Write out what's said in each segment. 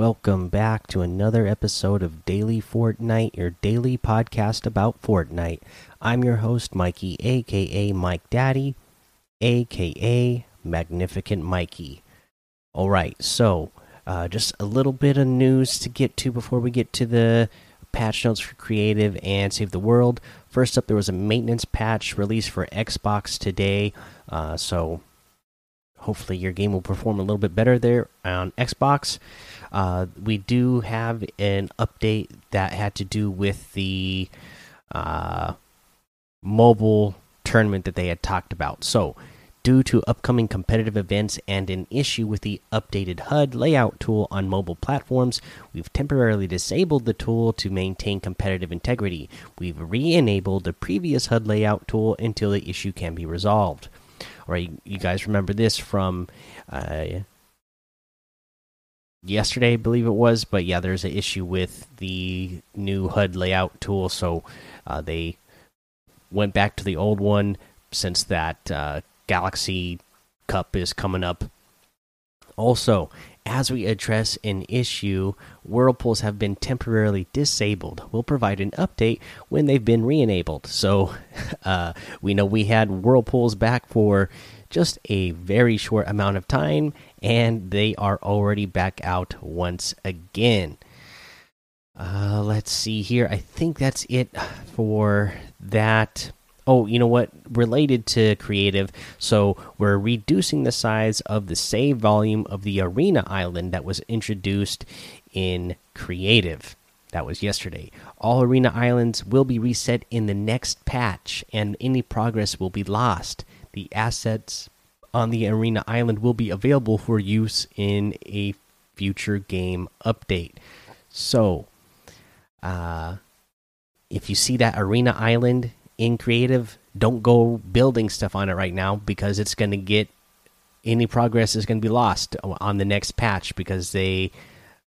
Welcome back to another episode of Daily Fortnite, your daily podcast about Fortnite. I'm your host, Mikey, aka Mike Daddy, aka Magnificent Mikey. Alright, so uh, just a little bit of news to get to before we get to the patch notes for Creative and Save the World. First up, there was a maintenance patch released for Xbox today, uh, so hopefully your game will perform a little bit better there on Xbox. Uh, we do have an update that had to do with the uh, mobile tournament that they had talked about. So, due to upcoming competitive events and an issue with the updated HUD layout tool on mobile platforms, we've temporarily disabled the tool to maintain competitive integrity. We've re enabled the previous HUD layout tool until the issue can be resolved. Right, you guys remember this from uh, yesterday, I believe it was. But yeah, there's an issue with the new HUD layout tool, so uh, they went back to the old one since that uh, Galaxy Cup is coming up. Also, as we address an issue, whirlpools have been temporarily disabled. We'll provide an update when they've been re enabled. So, uh, we know we had whirlpools back for just a very short amount of time, and they are already back out once again. Uh, let's see here. I think that's it for that. Oh, you know what? Related to creative, so we're reducing the size of the save volume of the arena island that was introduced in creative. That was yesterday. All arena islands will be reset in the next patch, and any progress will be lost. The assets on the arena island will be available for use in a future game update. So, uh, if you see that arena island in creative, don't go building stuff on it right now because it's going to get any progress is going to be lost on the next patch because they,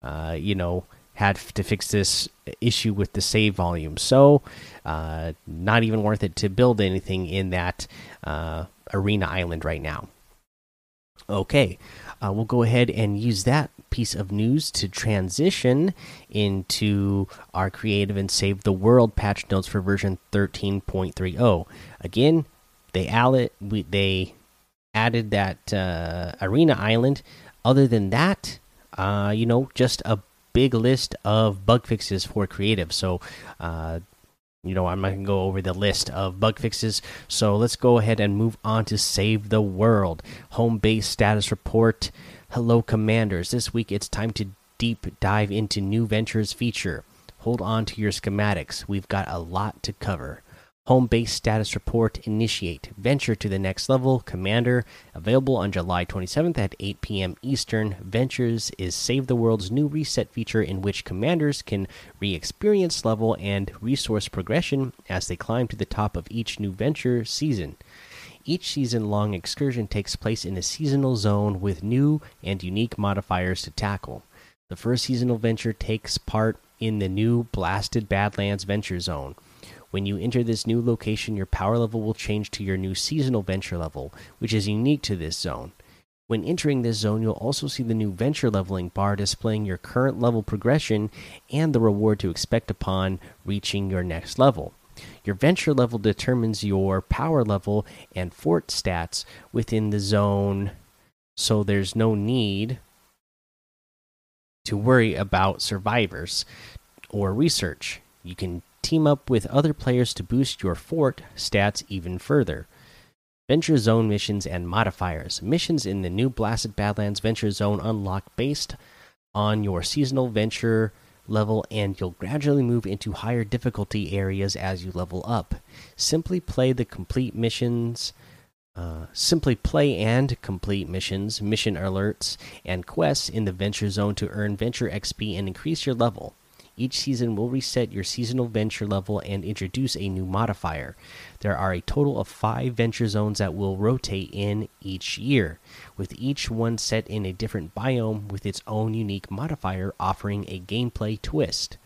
uh, you know, had to fix this issue with the save volume. So, uh, not even worth it to build anything in that uh, arena island right now. Okay, uh, we'll go ahead and use that piece of news to transition into our creative and save the world patch notes for version 13.30. Again, they added we, they added that uh, arena island. Other than that, uh, you know, just a big list of bug fixes for creative. So, uh, you know, I'm not going to go over the list of bug fixes. So let's go ahead and move on to Save the World. Home base status report. Hello, commanders. This week it's time to deep dive into New Ventures feature. Hold on to your schematics. We've got a lot to cover. Home base status report initiate. Venture to the next level. Commander available on July 27th at 8 p.m. Eastern. Ventures is Save the World's new reset feature in which commanders can re experience level and resource progression as they climb to the top of each new venture season. Each season long excursion takes place in a seasonal zone with new and unique modifiers to tackle. The first seasonal venture takes part in the new Blasted Badlands Venture Zone. When you enter this new location, your power level will change to your new seasonal venture level, which is unique to this zone. When entering this zone, you'll also see the new venture leveling bar displaying your current level progression and the reward to expect upon reaching your next level. Your venture level determines your power level and fort stats within the zone, so there's no need to worry about survivors or research. You can team up with other players to boost your fort stats even further. Venture Zone missions and modifiers. Missions in the new Blasted Badlands Venture Zone unlock based on your seasonal venture level, and you'll gradually move into higher difficulty areas as you level up. Simply play the complete missions. Uh, simply play and complete missions, mission alerts, and quests in the Venture Zone to earn Venture XP and increase your level. Each season will reset your seasonal venture level and introduce a new modifier. There are a total of five venture zones that will rotate in each year, with each one set in a different biome with its own unique modifier offering a gameplay twist.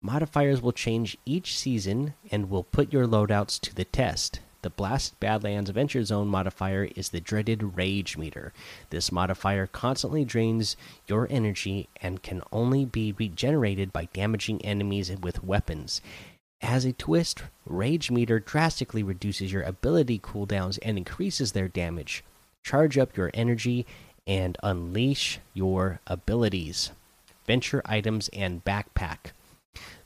Modifiers will change each season and will put your loadouts to the test. The Blast Badlands Adventure Zone modifier is the dreaded Rage Meter. This modifier constantly drains your energy and can only be regenerated by damaging enemies with weapons. As a twist, Rage Meter drastically reduces your ability cooldowns and increases their damage. Charge up your energy and unleash your abilities. Venture items and backpack.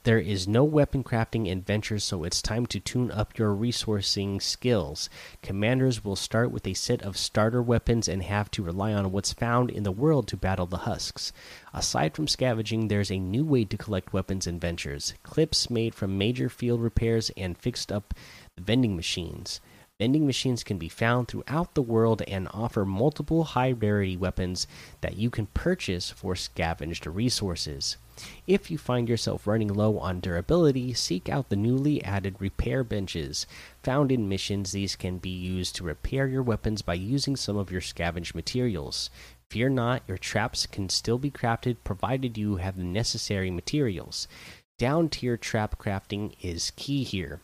There is no weapon crafting in Ventures, so it's time to tune up your resourcing skills. Commanders will start with a set of starter weapons and have to rely on what's found in the world to battle the husks. Aside from scavenging, there's a new way to collect weapons in Ventures clips made from major field repairs and fixed up vending machines. Vending machines can be found throughout the world and offer multiple high rarity weapons that you can purchase for scavenged resources. If you find yourself running low on durability, seek out the newly added repair benches. Found in missions, these can be used to repair your weapons by using some of your scavenged materials. Fear not, your traps can still be crafted provided you have the necessary materials. Down tier trap crafting is key here.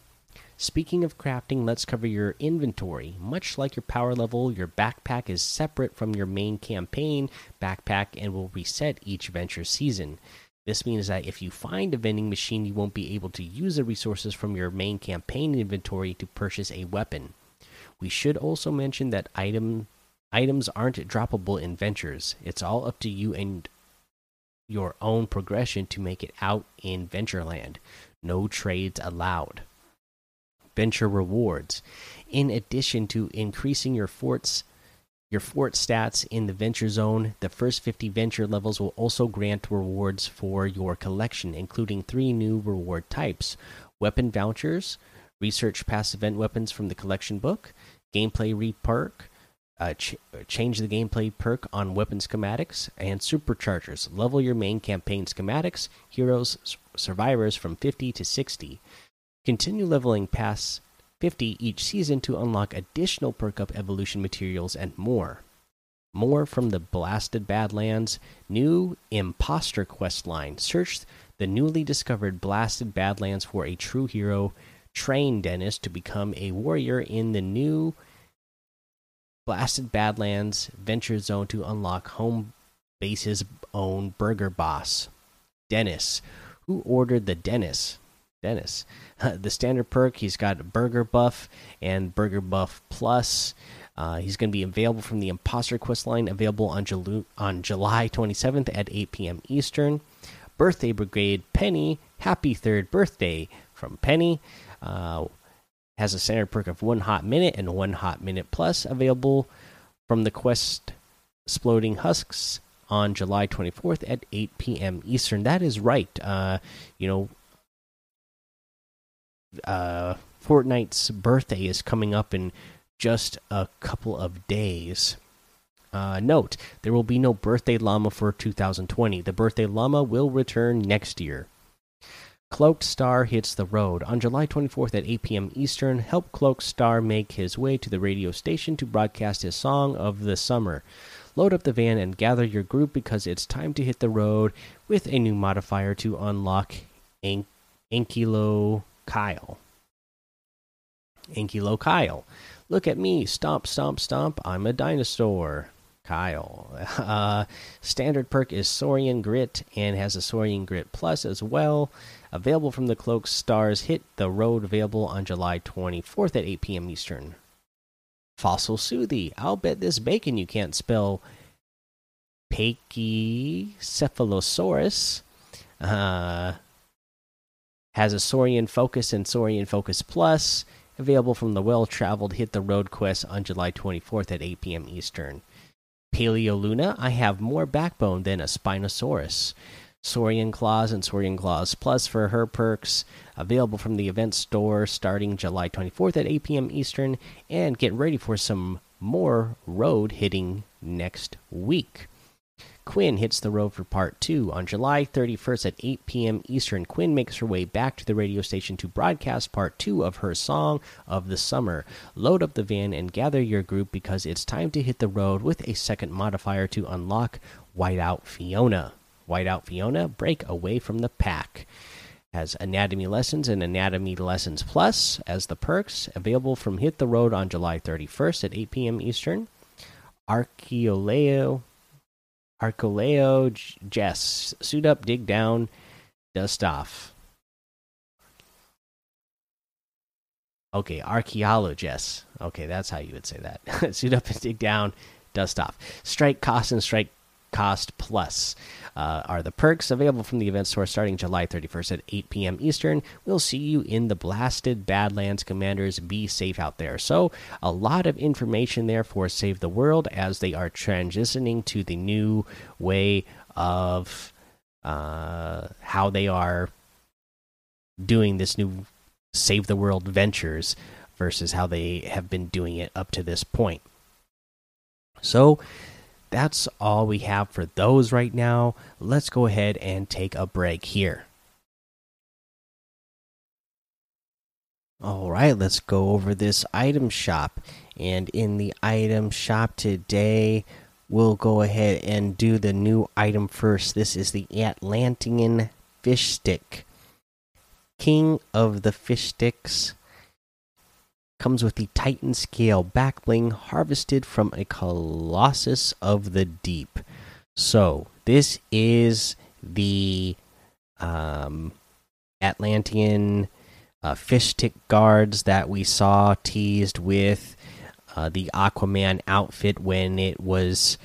Speaking of crafting, let's cover your inventory. Much like your power level, your backpack is separate from your main campaign backpack and will reset each venture season. This means that if you find a vending machine, you won't be able to use the resources from your main campaign inventory to purchase a weapon. We should also mention that item items aren't droppable in ventures. It's all up to you and your own progression to make it out in Ventureland. No trades allowed venture rewards. In addition to increasing your forts your fort stats in the venture zone, the first 50 venture levels will also grant rewards for your collection, including three new reward types weapon vouchers, research past event weapons from the collection book, gameplay reperk, uh, ch change the gameplay perk on weapon schematics, and superchargers. Level your main campaign schematics, heroes, survivors from 50 to 60. Continue leveling past 50 each season to unlock additional perk up evolution materials and more. More from the Blasted Badlands new Imposter quest line. Search the newly discovered Blasted Badlands for a true hero. Train Dennis to become a warrior in the new Blasted Badlands Venture Zone to unlock home base's own burger boss. Dennis. Who ordered the Dennis? Dennis. the standard perk, he's got Burger Buff and Burger Buff Plus. Uh, he's going to be available from the Imposter Quest line, available on, Jul on July 27th at 8 p.m. Eastern. Birthday Brigade Penny, happy third birthday from Penny. Uh, has a standard perk of one hot minute and one hot minute plus available from the quest Exploding Husks on July 24th at 8 p.m. Eastern. That is right. Uh, you know, uh, Fortnite's birthday is coming up in just a couple of days. Uh, note: there will be no birthday llama for 2020. The birthday llama will return next year. Cloaked Star hits the road on July 24th at 8 p.m. Eastern. Help Cloaked Star make his way to the radio station to broadcast his song of the summer. Load up the van and gather your group because it's time to hit the road with a new modifier to unlock Ankylo Kyle. Ankylo Kyle. Look at me. Stomp, stomp, stomp. I'm a dinosaur. Kyle. Uh, standard perk is Saurian Grit and has a Saurian Grit Plus as well. Available from the Cloak Stars. Hit the road available on July 24th at 8 p.m. Eastern. Fossil Soothy. I'll bet this bacon you can't spell Pachycephalosaurus. Uh, has a Saurian Focus and Saurian Focus Plus available from the Well Traveled Hit the Road quest on July 24th at 8 p.m. Eastern. Paleo Luna, I have more backbone than a Spinosaurus. Saurian Claws and Saurian Claws Plus for her perks available from the event store starting July 24th at 8 p.m. Eastern. And get ready for some more road hitting next week. Quinn hits the road for part two. On July 31st at 8 p.m. Eastern, Quinn makes her way back to the radio station to broadcast part two of her song of the summer. Load up the van and gather your group because it's time to hit the road with a second modifier to unlock Whiteout Fiona. Whiteout Fiona, break away from the pack. has anatomy lessons and anatomy lessons plus as the perks available from hit the road on july 31st at 8 p.m eastern archeoleo archeoleo jess suit up dig down dust off. Okay archaeologist okay that's how you would say that. Suit up and dig down dust off. Strike cost and strike cost plus uh, are the perks available from the event store starting July 31st at 8 p.m. Eastern. We'll see you in the blasted Badlands Commanders. Be safe out there. So, a lot of information there for Save the World as they are transitioning to the new way of uh, how they are doing this new Save the World ventures versus how they have been doing it up to this point. So, that's all we have for those right now. Let's go ahead and take a break here. All right, let's go over this item shop. And in the item shop today, we'll go ahead and do the new item first. This is the Atlantean fish stick. King of the fish sticks comes with the Titan scale back bling harvested from a Colossus of the Deep. So, this is the um, Atlantean uh, fish tick guards that we saw teased with uh, the Aquaman outfit when it was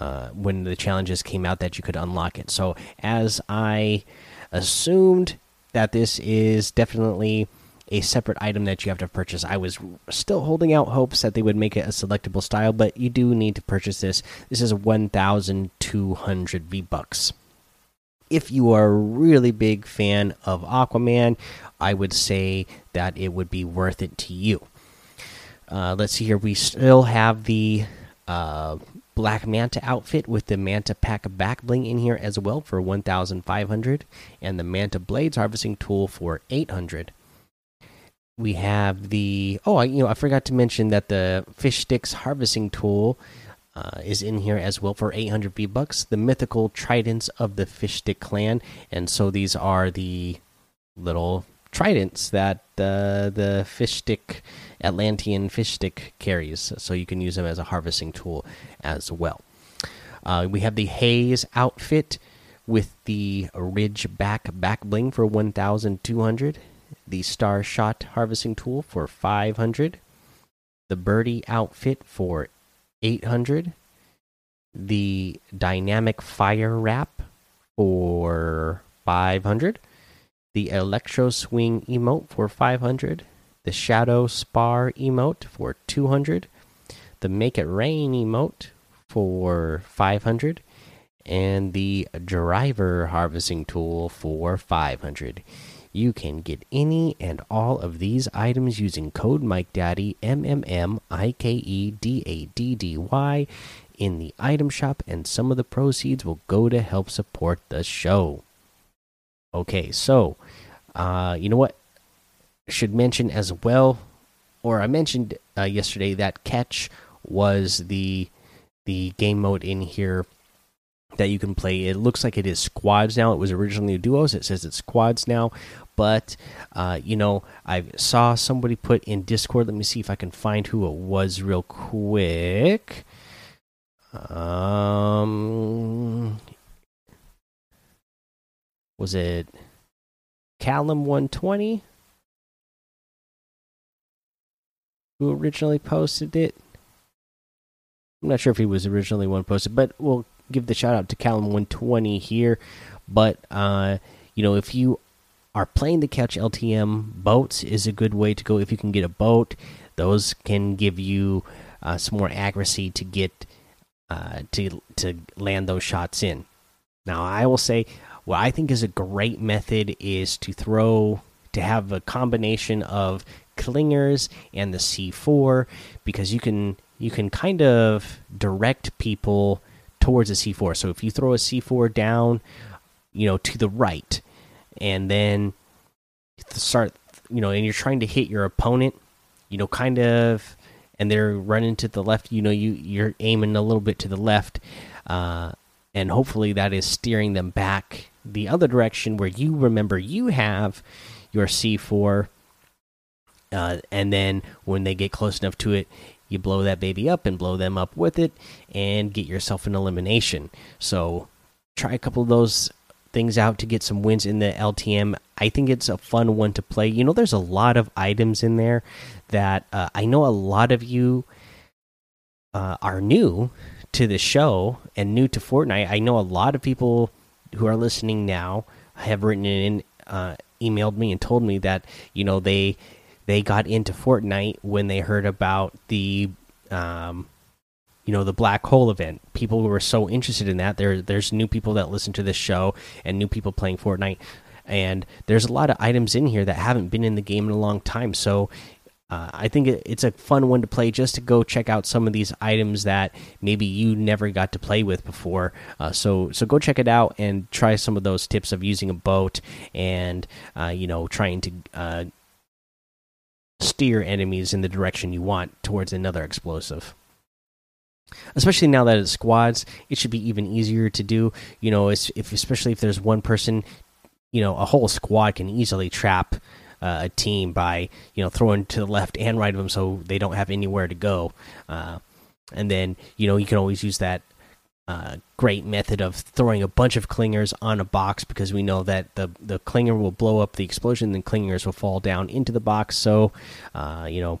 uh, when the challenges came out that you could unlock it. So, as I assumed that this is definitely a separate item that you have to purchase. I was still holding out hopes that they would make it a selectable style, but you do need to purchase this. This is 1,200 V bucks. If you are a really big fan of Aquaman, I would say that it would be worth it to you. Uh, let's see here. We still have the uh, Black Manta outfit with the Manta Pack back bling in here as well for 1,500, and the Manta Blades harvesting tool for 800 we have the oh I, you know I forgot to mention that the fish sticks harvesting tool uh, is in here as well for 800 V bucks. The mythical tridents of the fish stick clan, and so these are the little tridents that uh, the fish stick Atlantean fish stick carries, so you can use them as a harvesting tool as well. Uh, we have the Haze outfit with the Ridge back back bling for 1,200 the Star Shot harvesting tool for 500, the Birdie outfit for 800, the Dynamic Fire Wrap for 500, the Electro Swing emote for 500, the Shadow Spar emote for 200, the Make It Rain emote for 500, and the Driver harvesting tool for 500. You can get any and all of these items using code MikeDaddy M M M I K E D A D D Y in the item shop, and some of the proceeds will go to help support the show. Okay, so uh, you know what? Should mention as well, or I mentioned uh, yesterday that catch was the the game mode in here that you can play. It looks like it is squads now. It was originally duos. It says it's squads now, but uh, you know, I saw somebody put in Discord. Let me see if I can find who it was real quick. Um, was it Callum one twenty who originally posted it? I'm not sure if he was originally one posted, but we'll give the shout out to Callum 120 here. But uh, you know, if you are playing the catch LTM, boats is a good way to go. If you can get a boat, those can give you uh, some more accuracy to get uh, to to land those shots in. Now, I will say what I think is a great method is to throw to have a combination of clingers and the C4 because you can you can kind of direct people towards a C4. So if you throw a C4 down, you know, to the right, and then start, you know, and you're trying to hit your opponent, you know, kind of, and they're running to the left, you know, you you're aiming a little bit to the left. Uh, and hopefully that is steering them back the other direction where you remember you have your C4. Uh, and then when they get close enough to it, you blow that baby up and blow them up with it and get yourself an elimination. So try a couple of those things out to get some wins in the LTM. I think it's a fun one to play. You know, there's a lot of items in there that uh, I know a lot of you uh, are new to the show and new to Fortnite. I know a lot of people who are listening now have written in, uh, emailed me, and told me that you know they they got into Fortnite when they heard about the um, you know the black hole event. People were so interested in that. There there's new people that listen to this show and new people playing Fortnite. And there's a lot of items in here that haven't been in the game in a long time. So uh, I think it's a fun one to play just to go check out some of these items that maybe you never got to play with before. Uh, so so go check it out and try some of those tips of using a boat and uh, you know trying to uh, steer enemies in the direction you want towards another explosive. Especially now that it's squads, it should be even easier to do. You know, if especially if there's one person, you know, a whole squad can easily trap uh, a team by you know throwing to the left and right of them so they don't have anywhere to go. Uh, and then you know you can always use that great method of throwing a bunch of clingers on a box because we know that the the clinger will blow up the explosion, and the clingers will fall down into the box. So, uh, you know,